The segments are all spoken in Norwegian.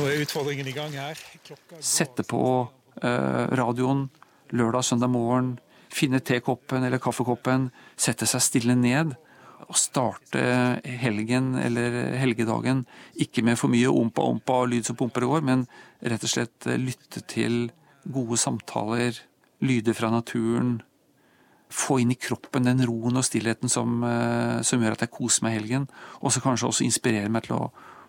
Nå er utfordringen i gang her. Sette på eh, radioen lørdag, søndag morgen, finne tekoppen eller kaffekoppen, sette seg stille ned og starte helgen eller helgedagen ikke med for mye ompa-ompa og lyd som pumper og går, men rett og slett eh, lytte til gode samtaler, lyder fra naturen. Få inn i kroppen den roen og stillheten som, eh, som gjør at jeg koser meg i helgen. Og så kanskje også inspirere meg til å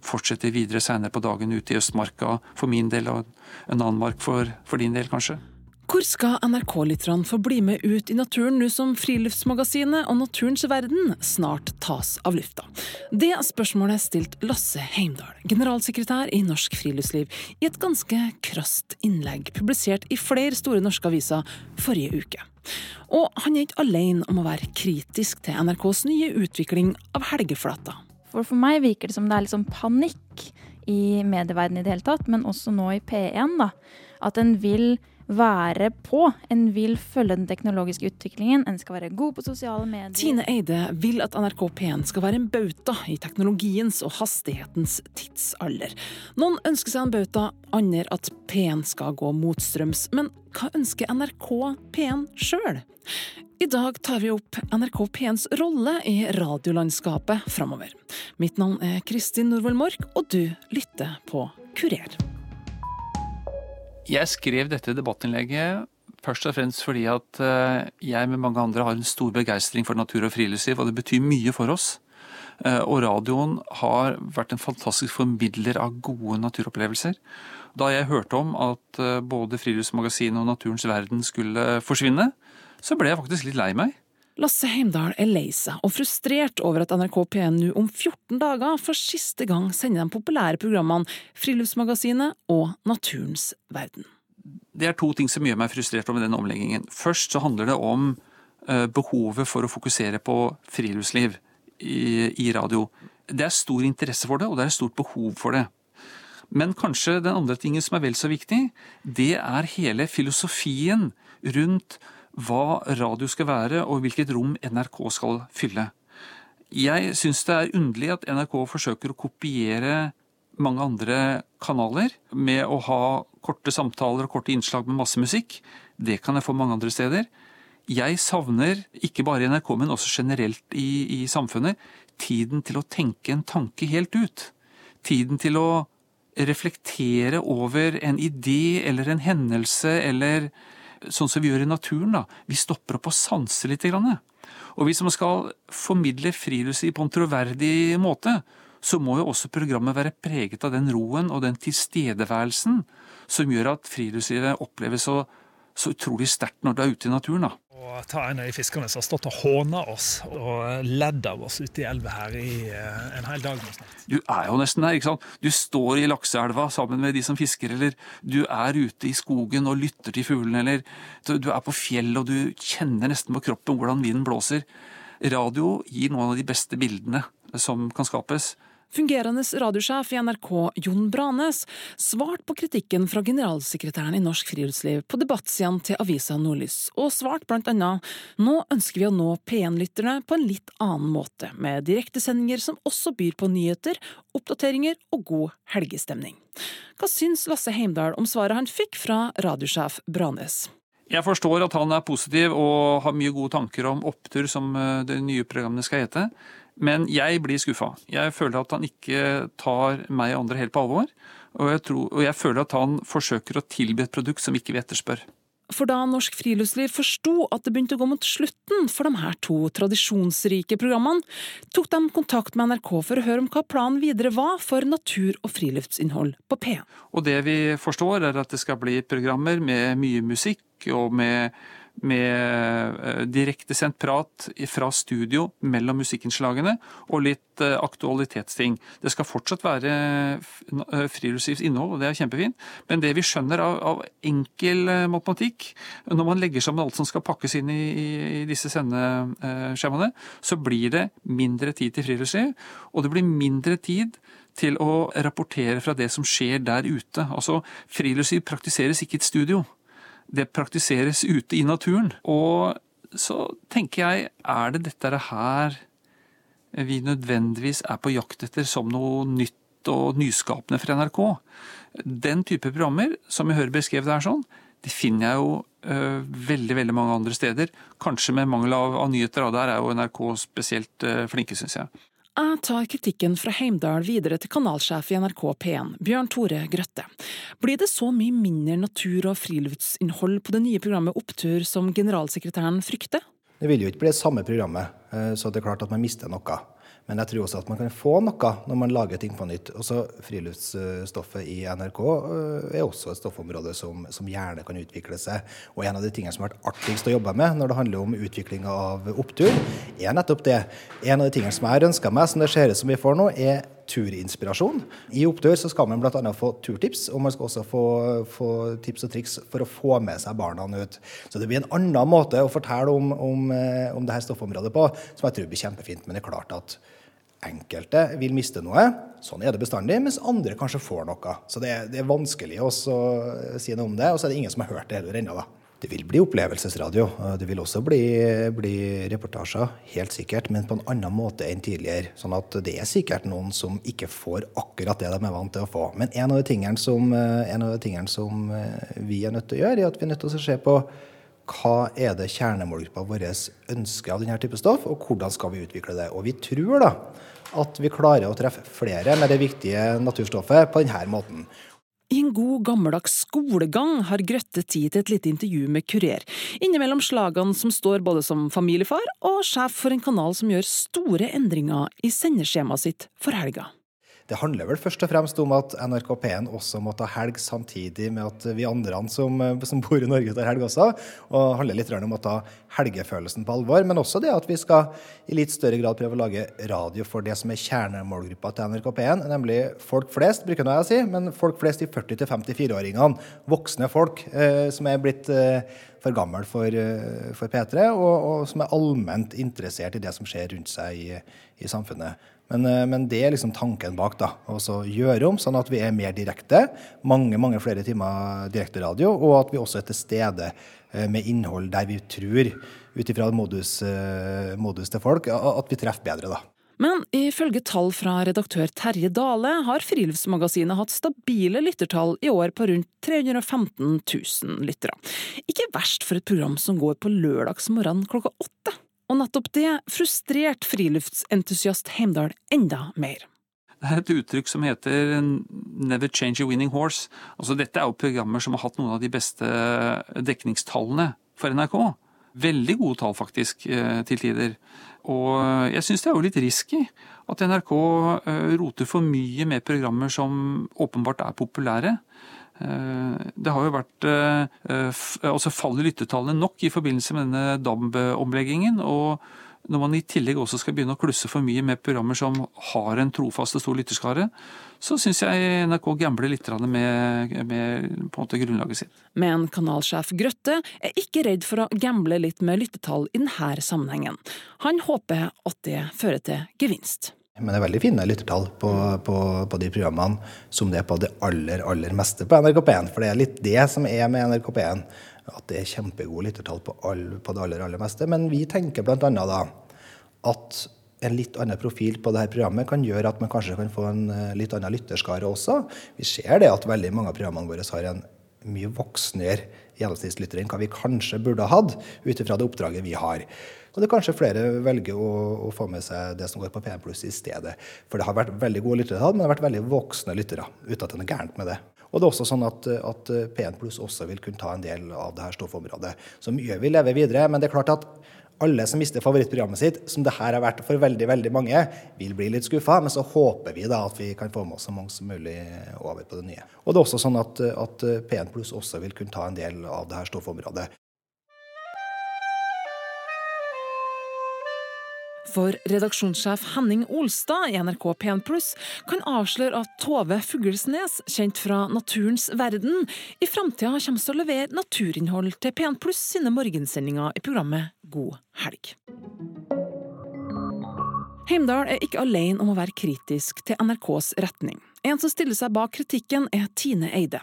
fortsette videre seinere på dagen ute i Østmarka for min del, og en annen mark for, for din del, kanskje. Hvor skal NRK-lytterne få bli med ut i naturen nå som Friluftsmagasinet og Naturens verden snart tas av lufta? Det spørsmålet stilte Lasse Heimdal, generalsekretær i Norsk Friluftsliv, i et ganske krast innlegg publisert i flere store norske aviser forrige uke. Og han er ikke alene om å være kritisk til NRKs nye utvikling av helgeflata. For for meg virker det som det er liksom panikk i medieverdenen i det hele tatt, men også nå i P1. da, At en vil være på. En vil følge den teknologiske utviklingen. En skal være god på sosiale medier. Tine Eide vil at NRK P1 skal være en bauta i teknologiens og hastighetens tidsalder. Noen ønsker seg en bauta, andre at P1 skal gå motstrøms. Men hva ønsker NRK P1 sjøl? I dag tar vi opp NRK P1s rolle i radiolandskapet framover. Mitt navn er Kristin Norvoll Mork, og du lytter på Kurer. Jeg skrev dette debattinnlegget først og fremst fordi at eh, jeg med mange andre har en stor begeistring for natur og friluftsliv, og det betyr mye for oss. Eh, og radioen har vært en fantastisk formidler av gode naturopplevelser. Da jeg hørte om at eh, både Friluftsmagasinet og Naturens Verden skulle forsvinne, så ble jeg faktisk litt lei meg. Lasse Heimdal er lei seg og frustrert over at NRK P1 nå om 14 dager for siste gang sender de populære programmene Friluftsmagasinet og Naturens verden. Det er to ting som gjør meg frustrert over den omleggingen. Først så handler det om uh, behovet for å fokusere på friluftsliv i radio. Det er stor interesse for det, og det er stort behov for det. Men kanskje den andre tingen som er vel så viktig, det er hele filosofien rundt hva radio skal være, og hvilket rom NRK skal fylle. Jeg syns det er underlig at NRK forsøker å kopiere mange andre kanaler med å ha korte samtaler og korte innslag med masse musikk. Det kan jeg få mange andre steder. Jeg savner, ikke bare i NRK, men også generelt i, i samfunnet, tiden til å tenke en tanke helt ut. Tiden til å reflektere over en idé eller en hendelse eller sånn som vi gjør i naturen. da. Vi stopper opp og sanser litt. Grann. Og hvis man skal formidle friluftsliv på en troverdig måte, så må jo også programmet være preget av den roen og den tilstedeværelsen som gjør at friluftslivet oppleves så, så utrolig sterkt når du er ute i naturen. da ta en av de fiskerne som har stått og håna oss og ledd av oss ute i elva her i eh, en hel dag. Du er jo nesten der. ikke sant? Du står i lakseelva sammen med de som fisker, eller du er ute i skogen og lytter til fuglene, eller du er på fjellet og du kjenner nesten på kroppen hvordan vinden blåser. Radio gir noen av de beste bildene som kan skapes. Fungerende radiosjef i NRK, Jon Branes, svarte på kritikken fra generalsekretæren i Norsk Friluftsliv på debattsidene til avisa Nordlys, og svarte blant annet nå ønsker vi å nå P1-lytterne på en litt annen måte, med direktesendinger som også byr på nyheter, oppdateringer og god helgestemning. Hva syns Lasse Heimdal om svaret han fikk fra radiosjef Branes? Jeg forstår at han er positiv og har mye gode tanker om opptur, som eh, det nye programmet skal hete. Men jeg blir skuffa. Jeg føler at han ikke tar meg og andre helt på alvor. Og jeg, tror, og jeg føler at han forsøker å tilby et produkt som ikke vi etterspør. For da Norsk Friluftsliv forsto at det begynte å gå mot slutten for de her to tradisjonsrike programmene, tok de kontakt med NRK for å høre om hva planen videre var for natur- og friluftsinnhold på P1. Og det vi forstår, er at det skal bli programmer med mye musikk og med med eh, direktesendt prat fra studio mellom musikkinnslagene og litt eh, aktualitetsting. Det skal fortsatt være friluftslivs friluftslivsinnhold, og det er kjempefint. Men det vi skjønner av, av, enkel matematikk, når man legger sammen alt som skal pakkes inn i, i disse sendeskjemaene, så blir det mindre tid til friluftsliv, og det blir mindre tid til å rapportere fra det som skjer der ute. Altså, Friluftsliv praktiseres ikke i et studio det praktiseres ute i naturen. Og så tenker jeg, er det dette her vi nødvendigvis er på jakt etter som noe nytt og nyskapende fra NRK. Den type programmer som jeg hører beskrevet her sånn, det finner jeg jo uh, veldig veldig mange andre steder. Kanskje med mangel av, av nyheter, og der er jo NRK spesielt uh, flinke, syns jeg. Jeg tar kritikken fra Heimdal videre til kanalsjef i NRK P1, Bjørn Tore Grøtte. Blir det så mye mindre natur- og friluftsinnhold på det nye programmet Opptur som generalsekretæren frykter? Det vil jo ikke bli det samme programmet, eh, så det er klart at man mister noe. Men jeg tror også at man kan få noe når man lager ting på nytt. Også Friluftsstoffet i NRK øh, er også et stoffområde som, som, gjerne kan utvikle seg. Og en av de tingene som har vært artigst å jobbe med når det handler om utvikling av opptur, er nettopp det. En av de tingene som jeg har ønska meg, som det ser ut som vi får nå, er turinspirasjon. I Opptur så skal man bl.a. få turtips, og man skal også få, få, tips og triks for å få med seg barna ut. Så det blir en annen måte å fortelle om, om, øh, om det her stoffområdet på, som jeg tror blir kjempefint. Men det er klart at Enkelte vil miste noe, sånn er det bestandig, mens andre kanskje får noe. Så det er, det er vanskelig å si noe om det, og så er det ingen som har hørt det heller ennå. Det vil bli opplevelsesradio. Det vil også bli, bli, reportasjer, helt sikkert, men på en annen måte enn tidligere. Sånn at det er sikkert noen som ikke får akkurat det de er vant til å få. Men en av de tingene som, de tingene som vi er nødt til å gjøre, er at vi er nødt til å se på hva er det kjernemålgruppa vår ønsker av denne type stoff, og hvordan skal vi utvikle det. Og vi tror da at vi klarer å treffe flere med det viktige naturstoffet på denne måten. I en god, gammeldags skolegang har Grøtte tid til et lite intervju med Kurer, innimellom slagene som står både som familiefar og sjef for en kanal som gjør store endringer i sendeskjemaet sitt for helga. Det handler vel først og fremst om at NRK P1 også må ta helg samtidig med at vi andre som, som bor i Norge, tar helg også. Og det handler litt om å ta helgefølelsen på alvor. Men også det at vi skal i litt større grad prøve å lage radio for det som er kjernemålgruppa til NRK P1, nemlig folk flest, bruker nå jeg å si, men folk flest i 40-54-åringene. Voksne folk eh, som er blitt eh, for gammel for, eh, for P3, og, og, som er allment interessert i det som skjer rundt seg i, i samfunnet. Men, eh, men, det er liksom tanken bak. da, å Gjøre om sånn at vi er mer direkte. Mange mange flere timer direkteradio. Og at vi også er til stede eh, med innhold der vi tror, ut ifra modus, modus til folk, at vi treffer bedre. da. Men ifølge tall fra redaktør Terje Dale har Friluftsmagasinet hatt stabile lyttertall i år på rundt 315 000 lyttere. Ikke verst for et program som går på lørdagsmorgen klokka åtte. Og nettopp det frustrerte friluftsentusiast Heimdal enda mer. Det er et uttrykk som heter 'never change a winning horse'. Altså, dette er jo programmer som har hatt noen av de beste dekningstallene for NRK. Veldig gode tall, faktisk, eh, til tider. Og jeg syns det er jo litt risky at NRK eh, roter for mye med programmer som åpenbart er populære. Eh, det har jo vært eh, altså faller lyttetallene nok i forbindelse med denne DAB-omleggingen. og når man i tillegg også skal begynne å klusse for mye med programmer som har en trofast og stor lytterskare, så syns jeg NRK gambler litt med, med på en måte grunnlaget sitt. Men kanalsjef Grøtte er ikke redd for å gamble litt med lyttetall i denne sammenhengen. Han håper at det fører til gevinst. Men det er veldig fine lyttertall på, på, på, de programmene som det er på det aller, aller meste på NRK P1. For det er litt det som er med NRK P1, at det er kjempegode lyttertall på, all, på det aller, aller meste. Men vi tenker bl.a. da at en litt annen profil på dette programmet kan gjøre at man kanskje kan få en eh, litt annen lytterskare også. Vi ser det at veldig mange av programmene våre har en mye voksnere gjennomsnittslytter enn hva vi kanskje burde ha hatt, ut ifra det oppdraget vi har. Og det er kanskje flere velger å, å, få med seg det som går på P1 Pluss i stedet. For det har vært veldig gode lyttere, men det har vært veldig voksne lyttere, uten at det er gærent med det. Og det er også sånn at, at P1 Pluss også vil kunne ta en del av det her stoffområdet. Så mye vil leve videre, men det er klart at alle som mister favorittprogrammet sitt, som det her har vært for veldig veldig mange, vil bli litt skuffa. Men så håper vi da at vi kan få med oss så mange som mulig over på det nye. Og det er også sånn at, at P1 Pluss også vil kunne ta en del av det her stoffområdet. For redaksjonssjef Henning Olstad i NRK P1 Pluss kan avsløre at Tove Fuglesnes, kjent fra Naturens verden, i framtida kommer til å levere naturinnhold til P1 Pluss sine morgensendinger i programmet God helg. Heimdal er ikke alene om å være kritisk til NRKs retning. En som stiller seg bak kritikken, er Tine Eide,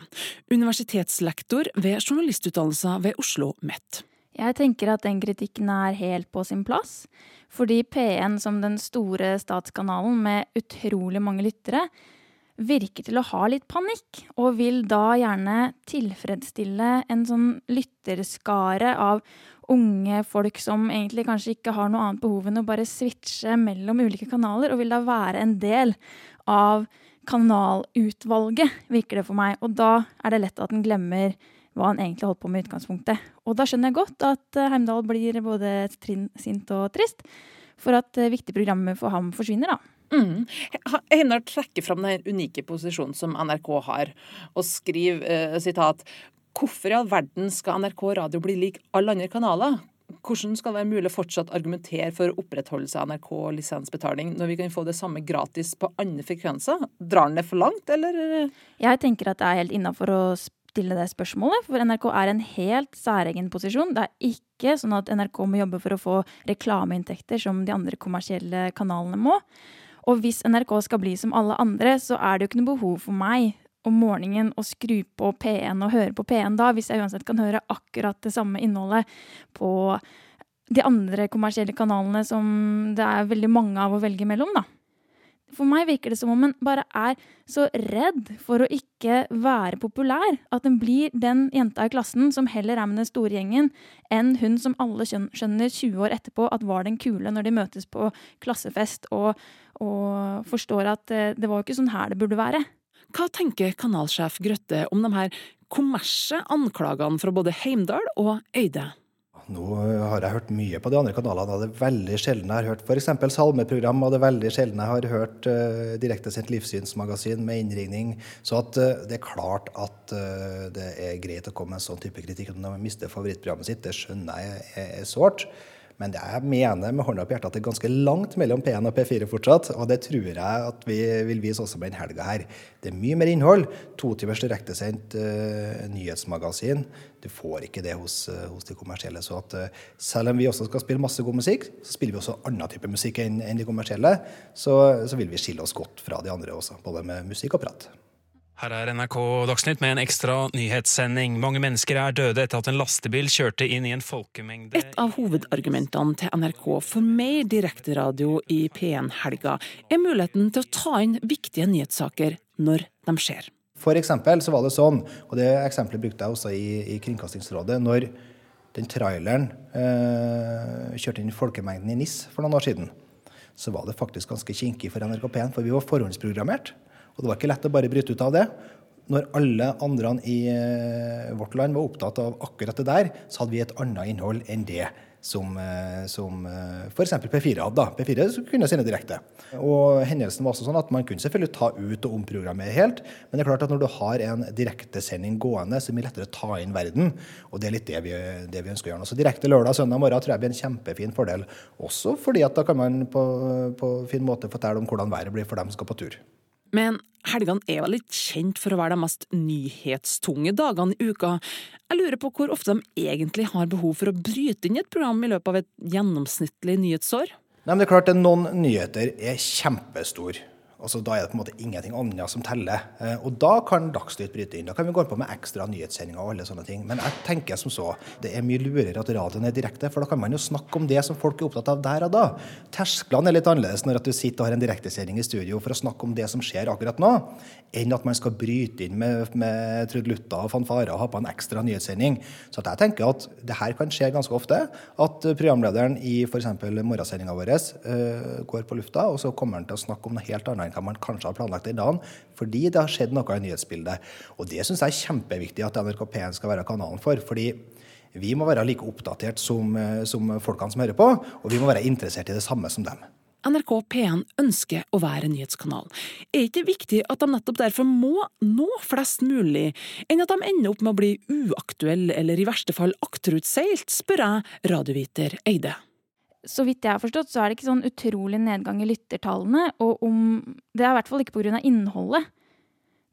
universitetslektor ved journalistutdannelsen ved Oslo MET. Jeg tenker at den kritikken er helt på sin plass. Fordi P1 som den store statskanalen med utrolig mange lyttere virker til å ha litt panikk, og vil da gjerne tilfredsstille en sånn lytterskare av unge folk som egentlig kanskje ikke har noe annet behov enn å bare switche mellom ulike kanaler, og vil da være en del av kanalutvalget, virker det for meg. Og da er det lett at en glemmer hva han egentlig holdt på med i utgangspunktet. Og da skjønner jeg godt at eh, Heimdal blir både sint og trist for at eh, viktige programmer for ham forsvinner, da. Mm. Heimdal trekker fram den unike posisjonen som NRK har, og skriver eh, sitat Hvorfor i all verden skal NRK radio bli lik alle andre kanaler? Hvordan skal det være mulig å fortsatt argumentere for opprettholdelse av NRK-lisensbetaling når vi kan få det samme gratis på andre frekvenser? Drar den det for langt, eller? Jeg tenker at det er helt innafor å stille det spørsmålet, for NRK er en helt særegen posisjon. Det er ikke sånn at NRK må jobbe for å få reklameinntekter som de andre kommersielle kanalene må. Og hvis NRK skal bli som alle andre, så er det jo ikke noe behov for meg om morgenen å skru på P1 og høre på P1 da, hvis jeg uansett kan høre akkurat det samme innholdet på de andre kommersielle kanalene som det er veldig mange av å velge mellom, da. For meg virker det som om en bare er så redd for å ikke være populær, at en blir den jenta i klassen som heller er med den store gjengen, enn hun som alle skjønner 20 år etterpå at var den kule når de møtes på klassefest, og, og forstår at eh, det var jo ikke sånn her det burde være. Hva tenker kanalsjef Grøtte om de her kommersie anklagene fra både Heimdal og Øyde? Nå har jeg hørt mye på de andre kanalene, og det er veldig sjelden jeg har hørt f.eks. salmeprogram, og det er veldig sjelden jeg har hørt uh, direktesendt livssynsmagasin med innringning. Så at uh, det er klart at uh, det er greit å komme med en sånn type kritikk når man mister favorittprogrammet sitt, det skjønner jeg er, er sårt. Men jeg mener med hånda på hjertet at det er ganske langt mellom P1 og P4 fortsatt. Og det tror jeg at vi vil vise også med denne helga her. Det er mye mer innhold. To timers direktesendt uh, nyhetsmagasin. Du får ikke det hos, uh, hos de kommersielle. Så at uh, selv om vi også skal spille masse god musikk, så spiller vi også annen type musikk enn, enn de kommersielle. Så, så vil vi skille oss godt fra de andre også, både med musikk og prat. Her er NRK Dagsnytt med en ekstra nyhetssending. Mange mennesker er døde etter at en lastebil kjørte inn i en folkemengde Et av hovedargumentene til NRK for mer direkteradio i P1-helga er muligheten til å ta inn viktige nyhetssaker når de skjer. For eksempel så var det sånn, og det eksempelet brukte jeg også i, i Kringkastingsrådet, når den traileren eh, kjørte inn i folkemengden i NIS for noen år siden, så var det faktisk ganske kinkig for NRK P1, for vi var forhåndsprogrammert. Og det var ikke lett å bare bryte ut av det. Når alle andre i eh, vårt land var opptatt av akkurat det der, så hadde vi et annet innhold enn det som, eh, som eh, f.eks. P4 hadde. da. P4 kunne sende direkte. Og hendelsen var også sånn at Man kunne selvfølgelig ta ut og omprogrammere helt, men det er klart at når du har en direktesending gående, så er det mye lettere å ta inn verden. Og det er litt det vi, det vi ønsker å gjøre nå. Så direkte lørdag og søndag morgen tror jeg blir en kjempefin fordel. Også fordi at da kan man på, på fin måte fortelle om hvordan været blir for dem som skal på tur. Men helgene er vel litt kjent for å være de mest nyhetstunge dagene i uka. Jeg lurer på hvor ofte de egentlig har behov for å bryte inn i et program i løpet av et gjennomsnittlig nyhetsår? Nei, men det er klart at Noen nyheter er kjempestore. Altså, da er det på en måte ingenting annet som teller. Eh, og da kan Dagsnytt bryte inn. Da kan vi gå på med ekstra nyhetssendinger og alle sånne ting. Men jeg tenker som så, det er mye lurere at radioen er direkte, for da kan man jo snakke om det som folk er opptatt av der og da. Tersklene er litt annerledes når du sitter og har en direktesending i studio for å snakke om det som skjer akkurat nå, enn at man skal bryte inn med, med trudelutter og fanfarer og ha på en ekstra nyhetssending. Så jeg tenker at det her kan skje ganske ofte. At programlederen i f.eks. morgensendinga vår uh, går på lufta, og så kommer han til å snakke om noe helt annet enn man kanskje har planlagt den dagen, fordi det har skjedd noe i nyhetsbildet. Og det syns jeg er kjempeviktig at NRK P1 skal være kanalen for. fordi vi må være like oppdatert som, eh, som folkene som hører på, og vi må være interessert i det samme som dem. NRK P1 ønsker å være nyhetskanal. Er ikke viktig at de nettopp derfor må nå flest mulig, enn at de ender opp med å bli uaktuelle eller i verste fall akterutseilt, spør jeg radioviter Eide så vidt jeg har forstått, så er det ikke sånn utrolig nedgang i lyttertallene. Og om Det er i hvert fall ikke pga. innholdet.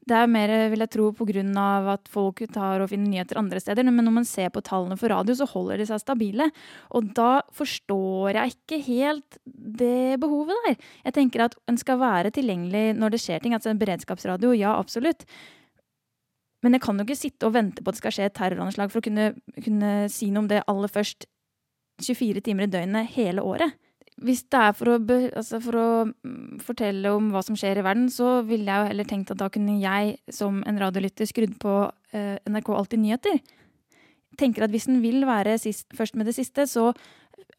Det er mer, vil jeg tro, pga. at folk tar og finner nyheter andre steder. Men når man ser på tallene for radio, så holder de seg stabile. Og da forstår jeg ikke helt det behovet der. Jeg tenker at en skal være tilgjengelig når det skjer ting. Altså en beredskapsradio, ja, absolutt. Men jeg kan jo ikke sitte og vente på at det skal skje et terroranslag for å kunne, kunne si noe om det aller først 24 timer i døgnet hele året. hvis det er for å, be, altså for å mm, fortelle om hva som skjer i verden, så ville jeg jo heller tenkt at da kunne jeg som en radiolytter skrudd på eh, NRK Alltid nyheter. Tenker at hvis den vil være sist, først med det siste, så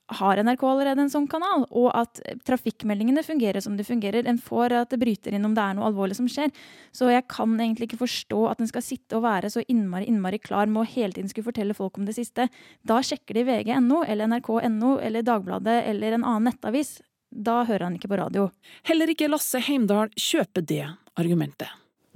har NRK allerede en sånn kanal, og at trafikkmeldingene fungerer som de fungerer. En får at det bryter inn om det er noe alvorlig som skjer. Så jeg kan egentlig ikke forstå at en skal sitte og være så innmari, innmari klar med å hele tiden skulle fortelle folk om det siste. Da sjekker de vg.no eller nrk.no eller Dagbladet eller en annen nettavis. Da hører han ikke på radio. Heller ikke Lasse Heimdal kjøper det argumentet.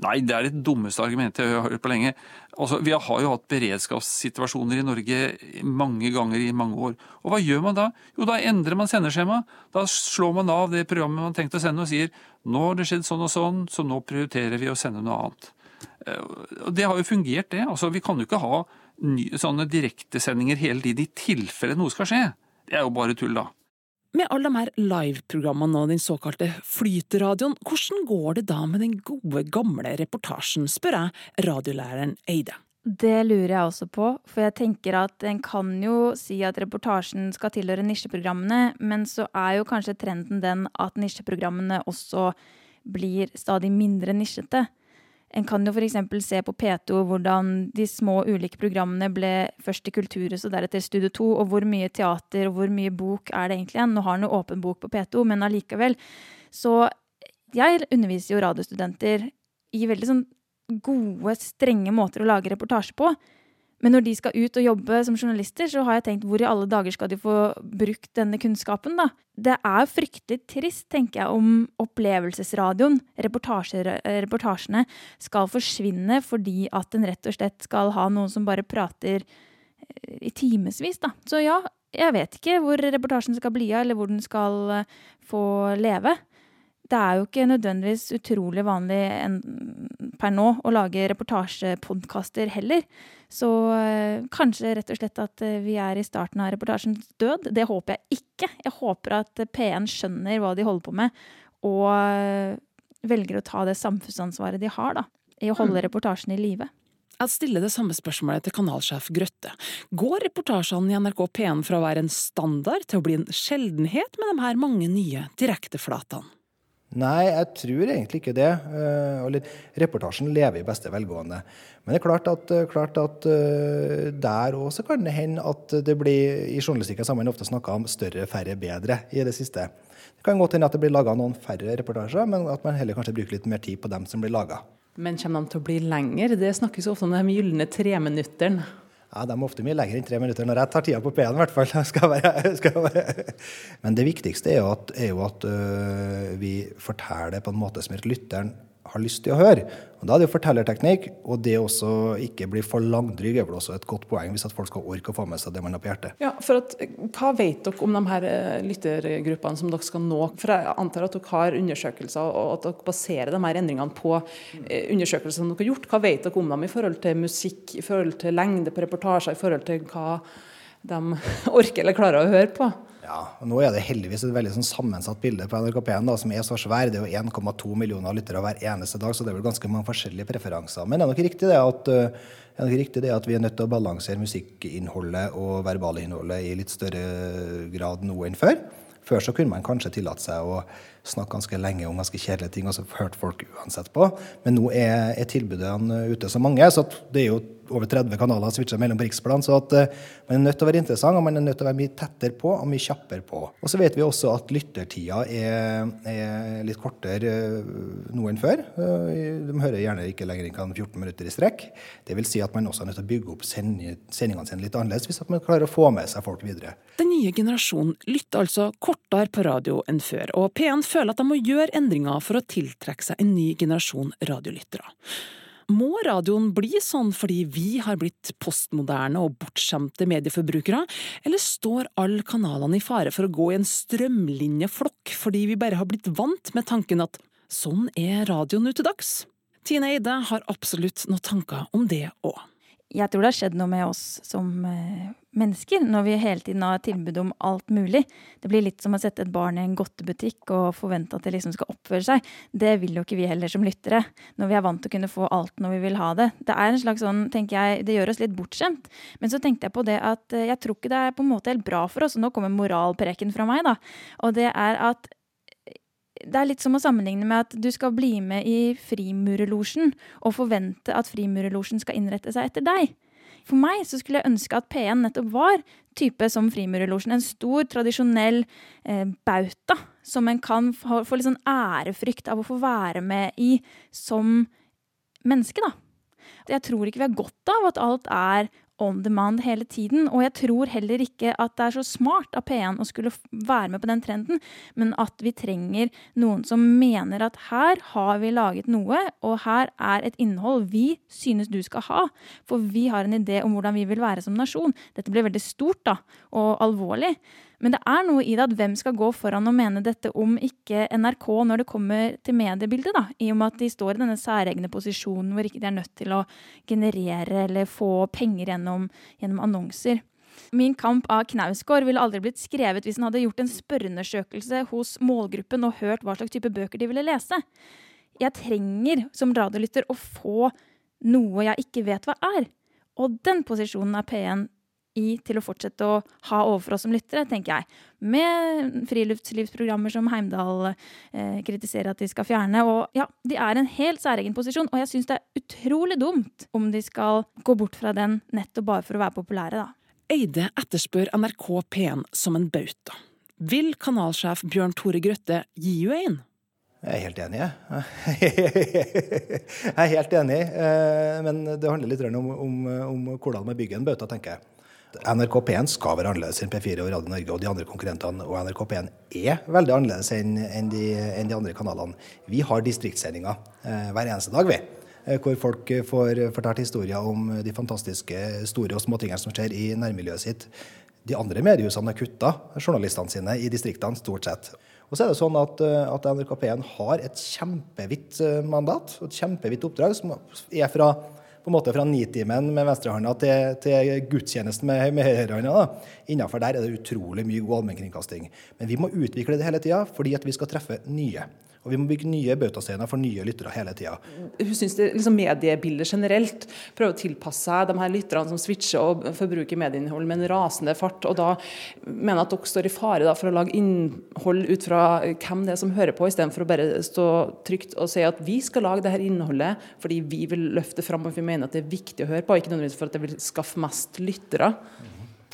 Nei, det er det dummeste argumentet jeg har hørt på lenge. Altså, Vi har jo hatt beredskapssituasjoner i Norge mange ganger i mange år. Og hva gjør man da? Jo, da endrer man sendeskjema. Da slår man av det programmet man tenkte å sende og sier nå har det skjedd sånn og sånn, så nå prioriterer vi å sende noe annet. Eh, og Det har jo fungert, det. Altså, Vi kan jo ikke ha sånne direktesendinger hele tiden i tilfelle noe skal skje. Det er jo bare tull, da. Med alle de her liveprogrammene og den såkalte flytradioen, hvordan går det da med den gode, gamle reportasjen, spør jeg radiolæreren Eide. Det lurer jeg også på, for jeg tenker at en kan jo si at reportasjen skal tilhøre nisjeprogrammene, men så er jo kanskje trenden den at nisjeprogrammene også blir stadig mindre nisjete. En kan jo f.eks. se på P2 hvordan de små ulike programmene ble først i Kulturhuset og deretter Studio 2, og hvor mye teater og hvor mye bok er det egentlig igjen? Nå har han jo åpen bok på P2, men allikevel. Så jeg underviser jo radiostudenter i veldig sånn gode, strenge måter å lage reportasje på. Men når de skal ut og jobbe som journalister, så har jeg tenkt hvor i alle dager skal de få brukt denne kunnskapen, da? Det er fryktelig trist, tenker jeg, om opplevelsesradioen, reportasjene, skal forsvinne fordi at en rett og slett skal ha noen som bare prater eh, i timevis, da. Så ja, jeg vet ikke hvor reportasjen skal bli av, eller hvor den skal eh, få leve det er jo ikke nødvendigvis utrolig vanlig en, per nå å lage reportasjepodkaster heller. Så øh, kanskje rett og slett at øh, vi er i starten av reportasjens død. Det håper jeg ikke. Jeg håper at P1 skjønner hva de holder på med, og øh, velger å ta det samfunnsansvaret de har da, i å holde mm. reportasjen i live. Jeg stiller det samme spørsmålet til kanalsjef Grøtte. Går reportasjene i NRK P1 fra å være en standard til å bli en sjeldenhet med de her mange nye direkteflatene? Nei, jeg tror egentlig ikke det. Eller, reportasjen lever i beste velgående. Men det er klart at, eh, klart at uh, der òg kan det hende at det blir I journalistikken har man ofte snakka om større, færre, bedre i det siste. Det kan godt hende at det blir laga noen færre reportasjer, men at man heller kanskje bruker litt mer tid på dem som blir laga. Men kommer de til å bli lengre? Det snakkes ofte om de gylne treminutteren. Ja, De er ofte mye lenger enn tre minutter når jeg tar tida på P-en, i hvert fall. Skal være, skal være. Men det viktigste er jo at, er jo at uh, vi forteller på en måte som lytteren har lyst til å høre. Og Da er det jo fortellerteknikk, og det også ikke blir for langdryg er vel også et godt poeng, hvis at folk skal orke å få med seg det man har på hjertet. Ja, for at, Hva vet dere om de her eh, lyttergruppene som dere skal nå? For Jeg antar at dere har undersøkelser, og at dere baserer de her endringene på eh, undersøkelser dere har gjort. Hva vet dere om dem i forhold til musikk, i forhold til lengde på reportasjer, i forhold til hva de orker eller klarer å høre på? Ja, og Nå er det heldigvis et veldig sånn sammensatt bilde på NRK P1 som er så svær. Det er jo 1,2 millioner lyttere hver eneste dag, så det er vel ganske mange forskjellige preferanser. Men det er nok riktig det at, er nok riktig det at vi er nødt til å balansere musikkinnholdet og verbalinnholdet i litt større grad nå enn før. Før så kunne man kanskje tillate seg å snakke ganske lenge om ganske kjedelige ting, og så hørte folk uansett på. Men nå er, er tilbudene ute så mange, så det er jo over 30 kanaler switcha mellom på riksplan. Så at uh, man er nødt til å være interessant, og man er nødt til å være mye tettere på og mye kjappere på. Og så vet vi også at lyttertida er, er litt kortere uh, nå enn før. Uh, de hører gjerne ikke lenger enn 14 minutter i strekk. Det vil si at man også er nødt til å bygge opp sendingene sine litt annerledes, hvis man klarer å få med seg folk videre. Den nye generasjonen lytter altså kortere på radio enn før, og P1 føler at de må gjøre endringer for å tiltrekke seg en ny generasjon radiolyttere. Må radioen bli sånn fordi vi har blitt postmoderne og bortskjemte medieforbrukere, eller står alle kanalene i fare for å gå i en strømlinjeflokk fordi vi bare har blitt vant med tanken at sånn er radioen nå til dags? Tine Eide har absolutt noen tanker om det òg. Jeg tror det har skjedd noe med oss som eh, mennesker når vi hele tiden har tilbud om alt mulig. Det blir litt som å sette et barn i en godtebutikk og forvente at det liksom skal oppføre seg. Det vil jo ikke vi heller som lyttere, når vi er vant til å kunne få alt når vi vil ha det. Det er en slags sånn, tenker jeg, det gjør oss litt bortskjemt. Men så tenkte jeg på det at eh, jeg tror ikke det er på en måte helt bra for oss, og nå kommer moralpreken fra meg, da. Og det er at det er litt som å sammenligne med at du skal bli med i Frimurerlosjen og forvente at Frimurerlosjen skal innrette seg etter deg. For meg så skulle jeg ønske at P1 nettopp var type som Frimurerlosjen. En stor, tradisjonell eh, bauta som en kan få, få litt sånn ærefrykt av å få være med i som menneske, da. Jeg tror ikke vi har godt av at alt er on demand hele tiden. Og jeg tror heller ikke at det er så smart av P1 å skulle være med på den trenden, men at vi trenger noen som mener at her har vi laget noe, og her er et innhold vi synes du skal ha. For vi har en idé om hvordan vi vil være som nasjon. Dette blir veldig stort da, og alvorlig. Men det er noe i det at hvem skal gå foran og mene dette om ikke NRK når det kommer til mediebildet, da? I og med at de står i denne særegne posisjonen hvor ikke de er nødt til å generere eller få penger gjennom, gjennom annonser. Min kamp av Knausgård ville aldri blitt skrevet hvis han hadde gjort en spørreundersøkelse hos målgruppen og hørt hva slags type bøker de ville lese. Jeg trenger som radiolytter å få noe jeg ikke vet hva er. Og den posisjonen er P1 i til å fortsette å ha overfor oss som lyttere, tenker jeg. Med friluftslivsprogrammer som Heimdal eh, kritiserer at de skal fjerne. Og ja, de er en helt særegen posisjon, og jeg syns det er utrolig dumt om de skal gå bort fra den nettopp bare for å være populære, da. Eide etterspør NRK P1 som en bauta. Vil kanalsjef Bjørn Tore Grøtte gi henne en? Jeg er helt enig, jeg. jeg er helt enig, eh, men det handler litt om, om, om hvordan man bygger en bauta, tenker jeg. NRK P1 skal være annerledes enn P4 og Radio Norge og de andre konkurrentene. Og NRK P1 er veldig annerledes enn, enn, de, enn de, andre kanalene. Vi har distriktssendinger eh, hver eneste dag, vi. Eh, hvor folk får fortalt historier om de fantastiske store og små tingene som skjer i nærmiljøet sitt. De andre mediehusene har kutta journalistene sine i distriktene, stort sett. Og så er det sånn at, eh, at NRK P1 har et kjempevidt mandat mandat, et kjempevidt oppdrag, som er fra på en måte fra nitimen med venstrehånda til, til gudstjenesten med, med høyrehånda. Innafor der er det utrolig mye god allmennkringkasting. Men vi må utvikle det hele tida fordi at vi skal treffe nye. Og vi må bygge nye bautasteiner for nye lyttere hele tida. Hun syns liksom mediebildet generelt prøver å tilpasse seg de her lytterne som switcher og forbruker medieinnhold med en rasende fart. Og da mener at dere står i fare da, for å lage innhold ut fra hvem det er som hører på, istedenfor å bare stå trygt og si at vi skal lage det her innholdet fordi vi vil løfte fram og vi mener at det er viktig å høre på, ikke nødvendigvis for at det vil skaffe mest lyttere.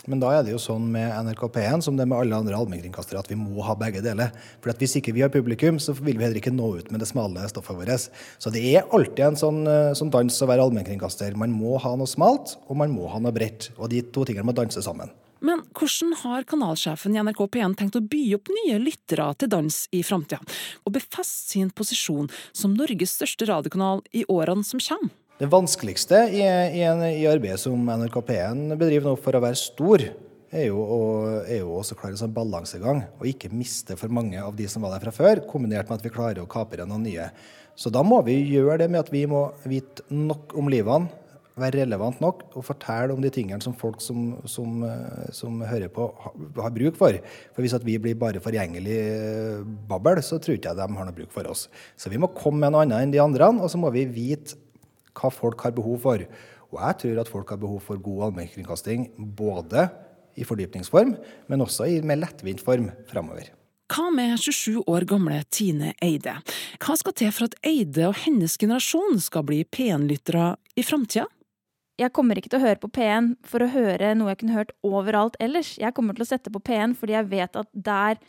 Men da er det jo sånn med NRK P1 som det er med alle andre allmennkringkastere, at vi må ha begge deler. For at hvis ikke vi har publikum, så vil vi heller ikke nå ut med det smale stoffet vårt. Så det er alltid en sånn, eh, sånn dans å være allmennkringkaster. Man må ha noe smalt, og man må ha noe bredt. Og de to tingene må danse sammen. Men hvordan har kanalsjefen i NRK P1 tenkt å by opp nye lyttere til dans i framtida, og befeste sin posisjon som Norges største radiokanal i årene som kommer? Det vanskeligste i, i, en, i arbeidet som NRK P1 bedriver nå for å være stor, er jo, å, er jo også klare en sånn balansegang og ikke miste for mange av de som var der fra før, kombinert med at vi klarer å kapre noen nye. Så da må vi gjøre det med at vi må vite nok om livene, være relevant nok og fortelle om de tingene som folk som, som, som hører på, har bruk for. For hvis vi blir bare forgjengelig eh, babbel, så tror ikke jeg de har noe bruk for oss. Så vi må komme med noe annet enn de andre, og så må vi vite hva folk har behov for. Og jeg tror at folk har behov for god allmennkringkasting både i fordypningsform, men også i mer lettvint form framover. Hva med 27 år gamle Tine Eide? Hva skal til for at Eide og hennes generasjon skal bli P1-lyttere i framtida? Jeg kommer ikke til å høre på P1 for å høre noe jeg kunne hørt overalt ellers. Jeg kommer til å sette på P1 fordi jeg vet at der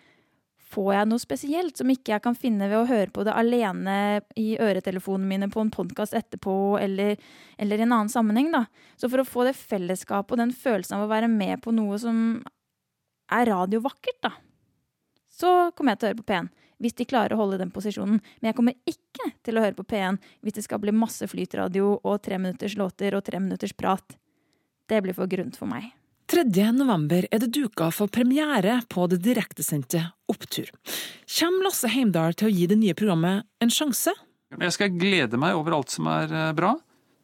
får jeg noe spesielt som ikke jeg kan finne ved å høre på det alene i øretelefonene mine på en podkast etterpå, eller, eller, i en annen sammenheng, da. Så for å få det fellesskapet og den følelsen av å være med på noe som er radiovakkert, da, så kommer jeg til å høre på P1. Hvis de klarer å holde den posisjonen. Men jeg kommer ikke til å høre på P1 hvis det skal bli masse flytradio og tre minutters låter og tre minutters prat. Det blir for grunt for meg. 3. november er det duka for premiere på det direktesendte Opptur. Kjem Lasse Heimdal til å gi det nye programmet en sjanse? Jeg skal glede meg over alt som er eh, bra.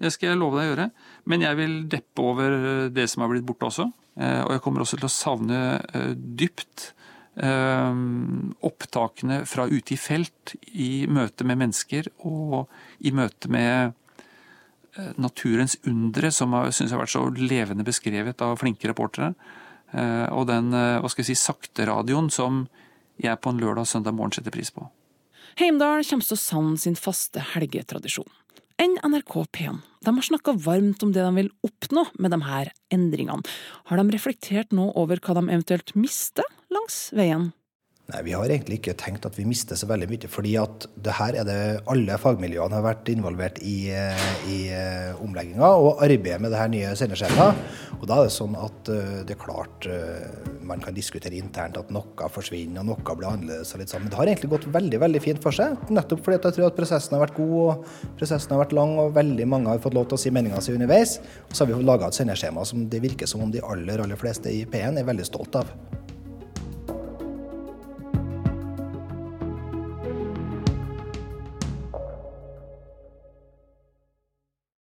Det skal jeg love deg å gjøre. Men jeg vil deppe over det som har blitt borte også. Og jeg kommer også til å savne dypt opptakene fra ute i felt i møte med mennesker og i møte med naturens undre, som jeg syns har vært så levende beskrevet av flinke reportere. Og den hva skal jeg si, sakteradioen som jeg på en lørdag og søndag morgen setter pris på. Heimdal kommer til å savne sin faste helgetradisjon. Enn NRK P1. De har snakka varmt om det de vil oppnå med de her endringene. Har de reflektert nå over hva de eventuelt mister langs veien? Nei, Vi har egentlig ikke tenkt at vi mister så veldig mye. fordi at det her er det alle fagmiljøene har vært involvert i, eh, i eh, omlegginga og arbeidet med det her nye sendeskjemaet. Og da er det sånn at eh, det er klart man kan diskutere internt at noe forsvinner og noe blir annerledes. og litt sånn. Men det har egentlig gått veldig veldig fint for seg. Nettopp fordi jeg tror at prosessen har vært god og prosessen har vært lang og veldig mange har fått lov til å si meninga si underveis. Og så har vi laga et sendeskjema som det virker som om de aller, aller fleste i P1 er veldig stolt av.